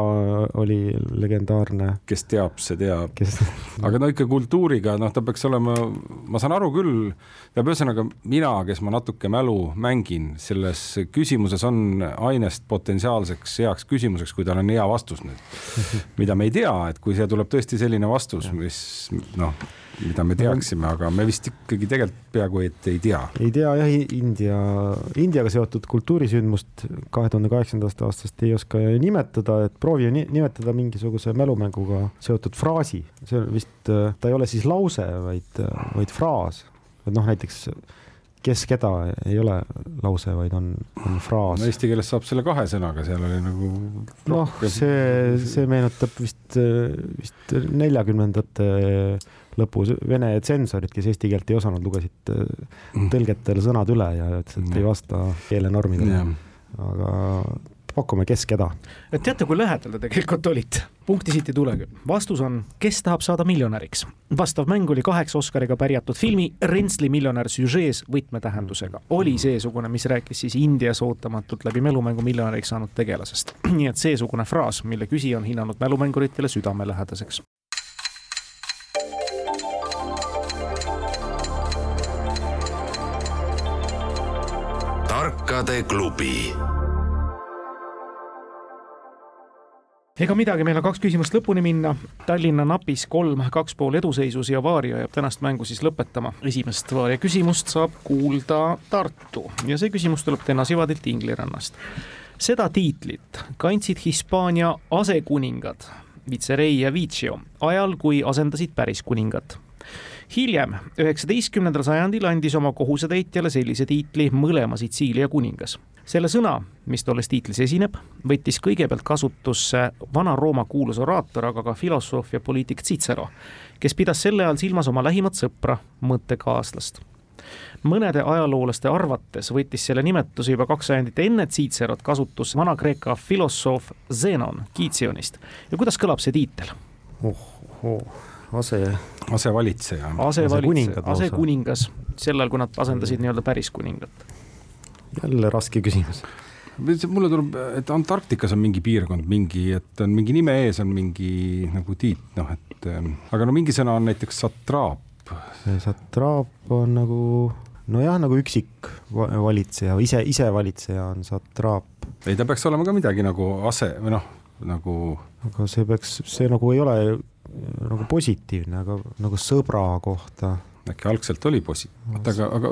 Speaker 2: oli legendaarne,
Speaker 3: kes teab, see teab.
Speaker 2: kes.
Speaker 3: aga no ikka kultuuriga, noh, ta peaks olema, ma saan aru küll, tähendab, ühesõnaga mina, kes ma natuke mälu mängin, selles küsimuses on ainest potentsiaalseks heaks küsimuseks, kui tal on hea vastus nüüd, mida me ei tea, et kui see tuleb tõesti selline vastus, mis noh, mida me teaksime, aga me vist ikkagi tegelikult peaaegu et ei tea.
Speaker 2: ei tea jah, India, Indiaga seotud kultuurisündmust kahe tuhande kaheksandast aastast ei oska nimetada, et proovi nimetada mingisuguse mälumänguga seotud fraasi, see vist, ta ei ole siis lause, vaid, vaid fraas, et noh, näiteks kes keda ei ole lause, vaid on, on fraas
Speaker 3: no,. Eesti keeles saab selle kahe sõnaga, seal oli nagu.
Speaker 2: noh, see, see meenutab vist, vist neljakümnendate lõpus Vene tsensorid, kes eesti keelt ei osanud, lugesid mm. tõlgetele sõnad üle ja ütlesid, et ei vasta keelenormidele. aga pakume, kes keda.
Speaker 1: et teate, kui lähedal te tegelikult olite? punkti siit ei tule küll. vastus on, kes tahab saada miljonäriks. vastav mäng oli kaheksa Oscariga pärjatud filmi Rentsli miljonär süžees võtmetähendusega. oli seesugune, mis rääkis siis Indias ootamatult läbi mälumängu miljonäriks saanud tegelasest. nii et seesugune fraas, mille küsija on hinnanud mälumänguritele südamelähedaseks.
Speaker 6: Tarkade klubi
Speaker 1: ega midagi, meil on kaks küsimust lõpuni minna. Tallinna napis kolm, kaks pool eduseisus ja Vaaria jääb tänast mängu siis lõpetama. esimest Vaaria küsimust saab kuulda Tartu ja see küsimus tuleb täna Sivadilt Inglirannast. seda tiitlit kandsid Hispaania asekuningad Vicerei ja Vicio ajal, kui asendasid päris kuningat hiljem, üheksateistkümnendal sajandil andis oma kohusetäitjale sellise tiitli mõlema Sitsiilia kuningas selle sõna, mis tolles tiitlis esineb, võttis kõigepealt kasutusse Vana-Rooma kuulus oraator, aga ka filosoof ja poliitik Cicero, kes pidas sel ajal silmas oma lähimat sõpra, mõttekaaslast. mõnede ajaloolaste arvates võttis selle nimetuse juba kaks sajandit enne Cicerot kasutusse Vana-Kreeka filosoof Zenon Kitsionist. ja kuidas kõlab see tiitel?
Speaker 2: oh, oh, ase
Speaker 3: asevalitseja.
Speaker 1: asevalitseja, asekuningas, sel ajal, kui nad asendasid nii-öelda päris kuningat
Speaker 2: jälle raske küsimus
Speaker 3: mulle tuleb, et Antarktikas on mingi piirkond, mingi, et on mingi nime ees on mingi nagu tiit, noh, et ähm, aga no mingi sõna on näiteks satraap.
Speaker 2: see satraap on nagu nojah, nagu üksik valitseja, ise, isevalitseja on satraap.
Speaker 3: ei, ta peaks olema ka midagi nagu ase või noh, nagu.
Speaker 2: aga see peaks, see nagu ei ole nagu positiivne, aga nagu sõbra kohta
Speaker 3: äkki algselt oli positiivne, aga, aga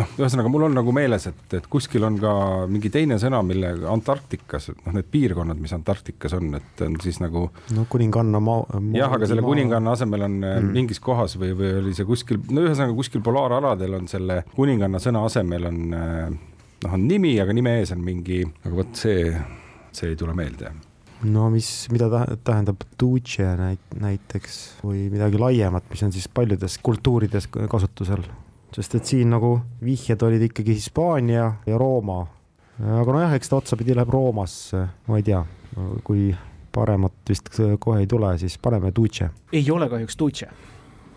Speaker 3: noh, ühesõnaga mul on nagu meeles, et, et kuskil on ka mingi teine sõna, mille Antarktikas, noh, need piirkonnad, mis Antarktikas on, et on siis nagu.
Speaker 2: no kuninganna maa.
Speaker 3: jah, aga selle kuninganna asemel on mm. mingis kohas või, või oli see kuskil, no ühesõnaga kuskil polaaraladel on selle kuninganna sõna asemel on noh, on nimi, aga nime ees on mingi, aga vot see, see ei tule meelde
Speaker 2: no mis, mida tähendab duce näit-, näiteks või midagi laiemat, mis on siis paljudes kultuurides kasutusel, sest et siin nagu vihjed olid ikkagi Hispaania ja Rooma. aga nojah, eks ta otsapidi läheb Roomasse, ma ei tea, kui paremat vist kohe ei tule, siis paneme duce.
Speaker 1: ei ole kahjuks duce.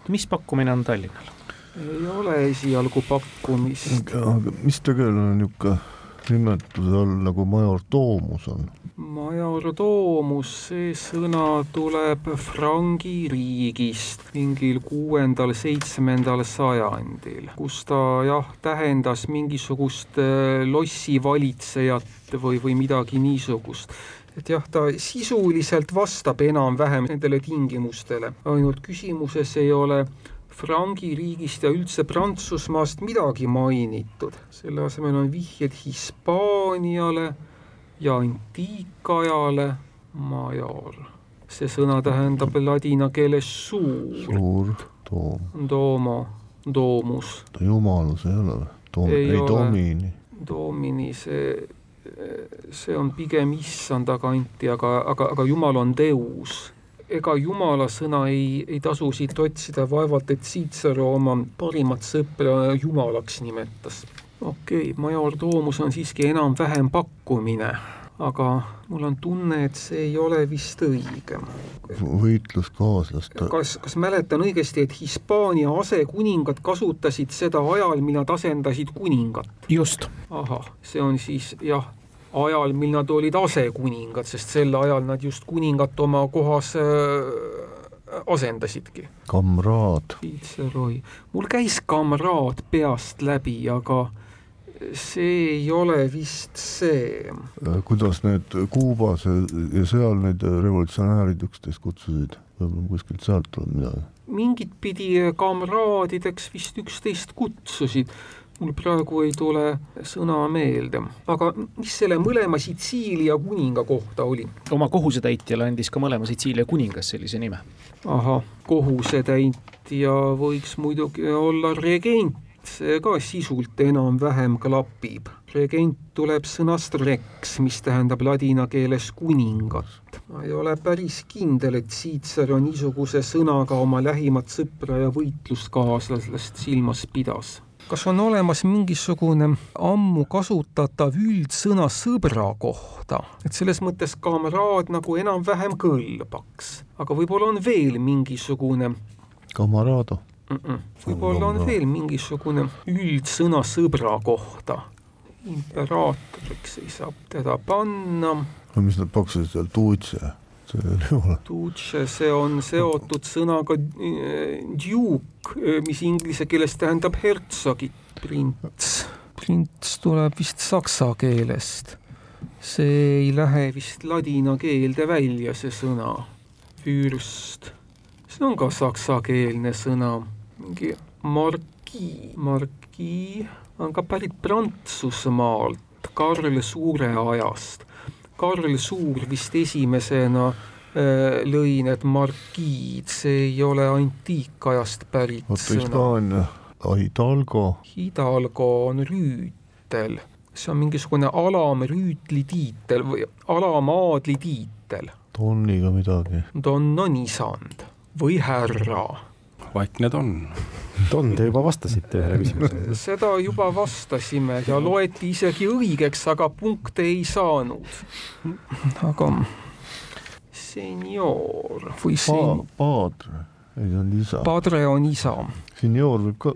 Speaker 1: mis pakkumine on Tallinnal?
Speaker 4: ei ole esialgu pakkumist.
Speaker 5: aga mis tegelikult on niisugune nimetuse all nagu major Toomus on?
Speaker 4: major Toomus, see sõna tuleb Frangi riigist mingil kuuendal-seitsmendal sajandil, kus ta jah, tähendas mingisugust äh, lossivalitsejat või, või midagi niisugust et jah, ta sisuliselt vastab enam-vähem nendele tingimustele, ainult küsimuses ei ole Frangi riigist ja üldse Prantsusmaast midagi mainitud, selle asemel on vihjed Hispaaniale ja antiikajale major. see sõna tähendab ladina keeles suur.
Speaker 5: suur, toom.
Speaker 4: Domo, domus.
Speaker 5: jumalus ei ole või? ei, ei domini.
Speaker 4: Domini, see, see on pigem issand aganti, aga, aga, aga jumal on deus ega jumala sõna ei, ei tasu siit otsida, vaevalt et Cicero oma parimat sõpra jumalaks nimetas. okei okay,, major Toomus on siiski enam-vähem pakkumine aga mul on tunne, et see ei ole vist õige.
Speaker 5: võitluskaaslaste.
Speaker 4: kas, kas mäletan õigesti, et Hispaania asekuningad kasutasid seda ajal, mil nad asendasid kuningat?
Speaker 1: just.
Speaker 4: ahah, see on siis jah, ajal, mil nad olid asekuningad, sest sel ajal nad just kuningat oma kohas äh, asendasidki.
Speaker 5: kamraad.
Speaker 4: mul käis kamraad peast läbi, aga see ei ole vist see.
Speaker 5: Äh, kuidas need Kuubas ja seal need revolutsionäärid üksteist kutsusid, võib-olla kuskilt sealt tuleb midagi?
Speaker 4: mingit pidi kamraadideks vist üksteist kutsusid mul praegu ei tule sõna meelde, aga mis selle mõlema Sitsiilia kuninga kohta oli?
Speaker 1: oma kohusetäitjale andis ka mõlema Sitsiilia kuningas sellise nime.
Speaker 4: ahah, kohusetäitja võiks muidugi olla regent, see ka sisult enam-vähem klapib. regent tuleb sõnast rex, mis tähendab ladina keeles kuningat. ma ei ole päris kindel, et Cicer niisuguse sõnaga oma lähimat sõpra ja võitluskaaslast silmas pidas kas on olemas mingisugune ammu kasutatav üldsõna sõbra kohta, et selles mõttes kamraad nagu enam-vähem kõlbaks, aga võib-olla on veel mingisugune
Speaker 5: Camarado
Speaker 4: mm -mm. võib-olla on veel mingisugune üldsõna sõbra kohta. imperaatoriks ei saa teda panna.
Speaker 5: no mis nad pakkusid seal, tuutse? Ei ole.
Speaker 4: Duce, see on seotud sõnaga eh, duke, eh, mis inglise keeles tähendab hertsogit, prints. prints tuleb vist saksa keelest. see ei lähe vist ladina keelde välja, see sõna. fürst, see on ka saksakeelne sõna, mingi markii, markii on ka pärit Prantsusmaalt, Karl Suure ajast Karl Suur vist esimesena äh, lõi need markiid, see ei ole antiikajast pärit
Speaker 5: oota,
Speaker 4: sõna.
Speaker 5: Hispaania, Hidalgo.
Speaker 4: Hidalgo on rüütel, see on mingisugune alamrüütli tiitel või alamaadli tiitel.
Speaker 5: Donniga midagi.
Speaker 4: Don on isand või härra
Speaker 3: vaikne Don.
Speaker 2: Don, te juba vastasite ühele küsimusele.
Speaker 4: seda juba vastasime ja loeti isegi õigeks, aga punkte ei saanud. aga senior või sen-.
Speaker 5: Padre, ei see on isa.
Speaker 4: Padre on isa.
Speaker 5: Senior võib ka,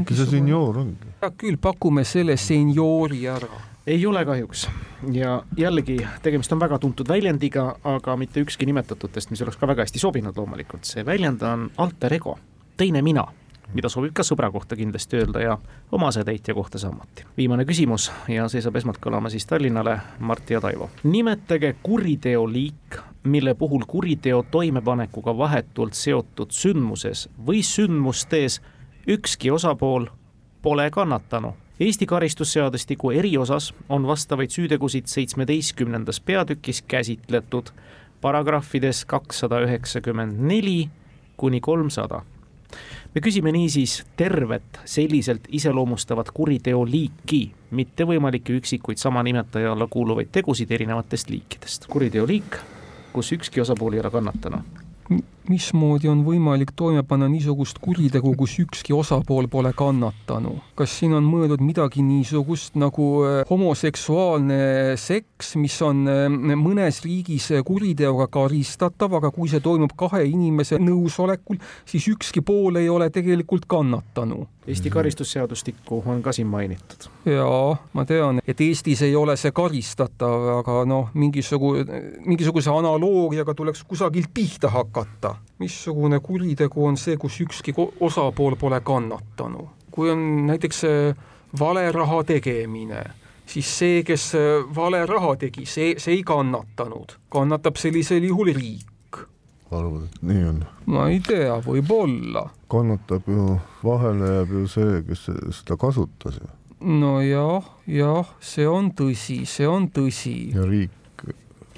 Speaker 5: äkki see senior ongi?
Speaker 4: hea küll, pakume selle seniori ära
Speaker 1: ei ole kahjuks ja jällegi tegemist on väga tuntud väljendiga, aga mitte ükski nimetatutest, mis oleks ka väga hästi sobinud loomulikult, see väljend on alter ego, teine mina, mida sobib ka sõbra kohta kindlasti öelda ja oma asetäitja kohta samuti. viimane küsimus ja see saab esmalt kõlama siis Tallinnale, Martti ja Taivo. nimetage kuriteoliik, mille puhul kuriteo toimepanekuga vahetult seotud sündmuses või sündmustes ükski osapool pole kannatanu Eesti karistusseadustiku eriosas on vastavaid süütegusid seitsmeteistkümnendas peatükis käsitletud paragrahvides kakssada üheksakümmend neli kuni kolmsada. me küsime niisiis tervet selliselt iseloomustavat kuriteoliiki, mitte võimalikke üksikuid sama nimetaja alla kuuluvaid tegusid erinevatest liikidest. kuriteoliik, kus ükski osapool ei ole kannatanu
Speaker 4: mismoodi on võimalik toime panna niisugust kuritegu, kus ükski osapool pole kannatanu? kas siin on mõeldud midagi niisugust nagu äh, homoseksuaalne seks, mis on äh, mõnes riigis kuriteoga karistatav, aga kui see toimub kahe inimese nõusolekul, siis ükski pool ei ole tegelikult kannatanu
Speaker 1: Eesti karistusseadustikku on ka siin mainitud.
Speaker 4: jaa, ma tean, et Eestis ei ole see karistatav, aga noh, mingisugune, mingisuguse analoogiaga tuleks kusagilt pihta hakata. Missugune kuritegu on see, kus ükski osapool pole kannatanu? kui on näiteks valeraha tegemine, siis see, kes valeraha tegi, see, see ei kannatanud, kannatab sellisel juhul riik
Speaker 5: arvad, et nii on?
Speaker 4: ma ei tea, võib-olla.
Speaker 5: kannatab ju, vahele jääb ju see, kes seda kasutas ju.
Speaker 4: nojah, jah, see on tõsi, see on tõsi.
Speaker 5: ja riik.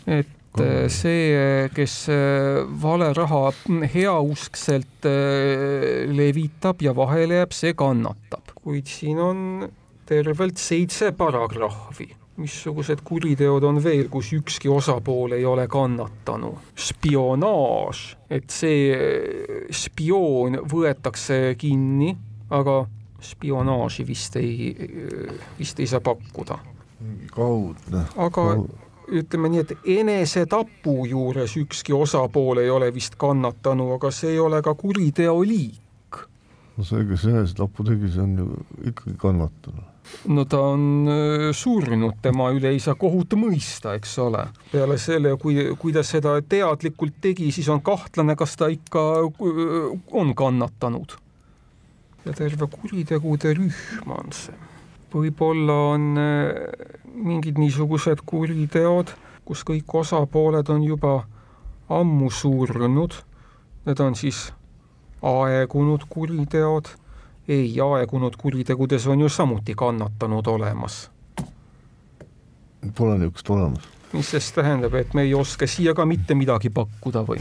Speaker 4: et Kohe. see, kes äh, vale raha heauskselt äh, levitab ja vahele jääb, see kannatab. kuid siin on tervelt seitse paragrahvi missugused kuriteod on veel, kus ükski osapool ei ole kannatanu? spionaaž, et see spioon võetakse kinni, aga spionaaži vist ei, vist ei saa pakkuda.
Speaker 5: kaudne.
Speaker 4: aga Kaud. Ütleme nii, et enesetapu juures ükski osapool ei ole vist kannatanu, aga see ei ole ka kuriteoliik.
Speaker 5: no see, kes enesetapu tegi, see on ju ikkagi kannatanu
Speaker 4: no ta on äh, surnud, tema üle ei saa kohut mõista, eks ole. peale selle, kui, kui ta seda teadlikult tegi, siis on kahtlane, kas ta ikka äh, on kannatanud. ja terve kuritegude rühm on see. võib-olla on äh, mingid niisugused kuriteod, kus kõik osapooled on juba ammu surnud. Need on siis aegunud kuriteod, ei, aegunud kuritegudes on ju samuti kannatanud olemas.
Speaker 5: Pole niisugust olemas.
Speaker 4: mis siis tähendab, et me ei oska siia ka mitte midagi pakkuda või?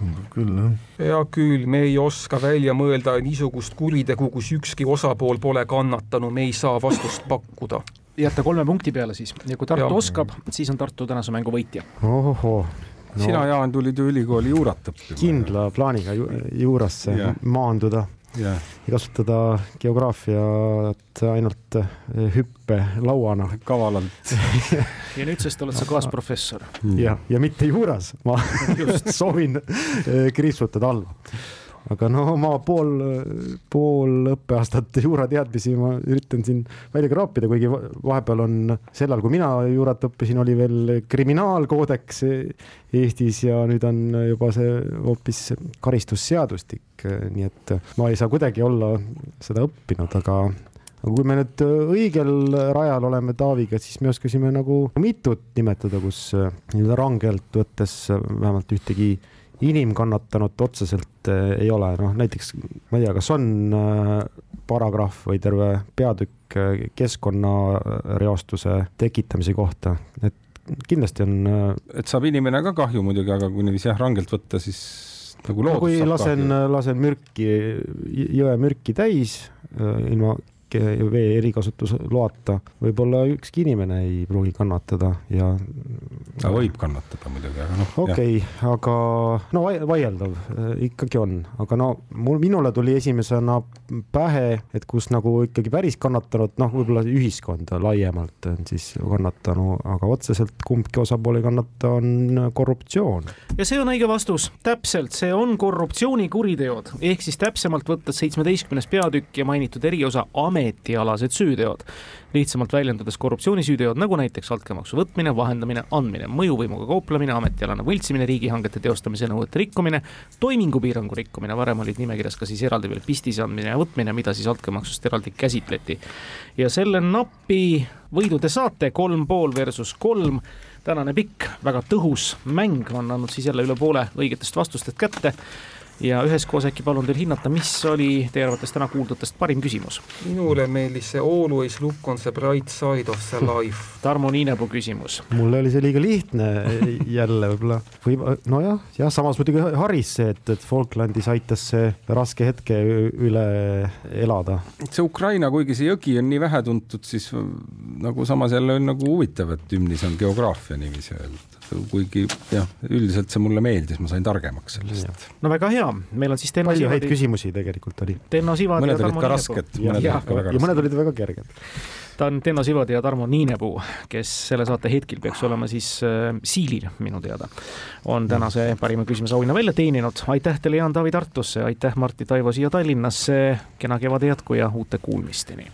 Speaker 5: tundub küll, jah.
Speaker 4: hea küll, me ei oska välja mõelda niisugust kuritegu, kus ükski osapool pole kannatanu, me ei saa vastust pakkuda.
Speaker 1: Jääte kolme punkti peale siis ja kui Tartu
Speaker 4: Jah.
Speaker 1: oskab, siis on Tartu tänase mängu võitja.
Speaker 2: ohohoo
Speaker 3: no. sina, Jaan, tulid ju ülikooli juurat õppima.
Speaker 2: kindla plaaniga ju, juurasse
Speaker 3: Jah.
Speaker 2: maanduda
Speaker 3: jah,
Speaker 2: ja kasutada geograafiat ainult eh, hüppelauana
Speaker 3: kavalalt.
Speaker 1: ja nüüdsest oled sa kaasprofessor.
Speaker 2: ja, ja mitte juuras, ma just soovin eh, kriipsutada alla. Aga no oma pool, pool õppeaastat juurateadmisi ma üritan siin välja kraapida, kuigi va- vahepeal on sel ajal, kui mina juurat õppisin, oli veel kriminaalkoodeks Eestis ja nüüd on juba see hoopis karistusseadustik, nii et ma ei saa kuidagi olla seda õppinud, aga aga kui me nüüd õigel rajal oleme Taaviga, siis me oskasime nagu mitut nimetada, kus nii-öelda rangelt võttes äh, vähemalt ühtegi inimkannatanut otseselt äh, ei ole, noh näiteks ma ei tea, kas on äh, paragrahv või terve peatükk äh, keskkonnareostuse tekitamise kohta, et kindlasti on
Speaker 3: et saab inimene ka kahju muidugi, aga kui niiviisi jah, rangelt võtta, siis nagu
Speaker 2: no
Speaker 3: loodus
Speaker 2: kui
Speaker 3: saab
Speaker 2: lasen lasen mürki, jõe mürki täis ilma ke- vee erikasutusloata, võib-olla ükski inimene ei pruugi kannatada ja
Speaker 3: ta võib kannatada muidugi, aga noh.
Speaker 2: okei okay,, aga no vai- vaieldav äh, ikkagi on, aga no mul, minule tuli esimesena pähe, et kus nagu ikkagi päris kannatanud, noh, võib-olla ühiskond laiemalt on siis kannatanu, aga otseselt kumbki osapool ei kannata, on korruptsioon.
Speaker 1: ja see on õige vastus, täpselt, see on korruptsioonikuriteod ehk siis täpsemalt võttes seitsmeteistkümnes peatükk ja mainitud eriosa ametialased süüteod. lihtsamalt väljendades korruptsioonisüüteod nagu näiteks altkäemaksu võtmine, vahendamine, andmine, mõjuvõimuga kauplemine, ametialane võltsimine, riigihangete teostamise nõuete rikkumine, toimingupiirangu rikkumine, varem olid nimekirjas ka siis eraldi veel pistise andmine ja võtmine, mida siis altkäemaksust eraldi käsitleti. ja selle napi võidu te saate, kolm pool versus kolm tänane pikk, väga tõhus mäng on andnud siis jälle üle poole õigetest vastustest kätte ja üheskoos äkki palun teil hinnata, mis oli teie arvates täna kuuldutest parim küsimus?
Speaker 4: minule meeldis see always look on the bright side of the life.
Speaker 1: Tarmo Niinepuu küsimus.
Speaker 2: mulle oli see liiga lihtne jälle võib-olla või nojah, jah, samas muidugi Haris see, et, et Falklandis aitas see raske hetke üle elada.
Speaker 3: see Ukraina, kuigi see jõgi on nii vähetuntud, siis nagu samas jälle on nagu huvitav, et hümnis on geograafia niiviisi öeldud. Kuigi jah, üldiselt see mulle meeldis, ma sain targemaks sellest.
Speaker 1: no väga hea, meil on siis Tenno
Speaker 2: palju häid küsimusi tegelikult oli
Speaker 1: Tenno Sivadi ja
Speaker 3: mõned olid
Speaker 1: Tarmo
Speaker 3: ka
Speaker 1: Niinepuu.
Speaker 3: rasked,
Speaker 2: ja,
Speaker 3: mõned
Speaker 1: ja-
Speaker 3: olid ka väga
Speaker 2: ja mõned
Speaker 3: rasked.
Speaker 2: olid väga kerged.
Speaker 1: ta on Tenno Sivadi ja Tarmo Niinepuu, kes selle saate hetkel peaks olema siis äh, siilil minu teada, on tänase parima küsimuse auhinna välja teeninud. aitäh teile, Jaan Taavi Tartusse, aitäh, Martti Taivo siia Tallinnasse, kena kevade jätku ja uute kuulmisteni.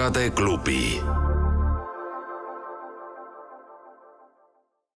Speaker 6: Tarkade klubi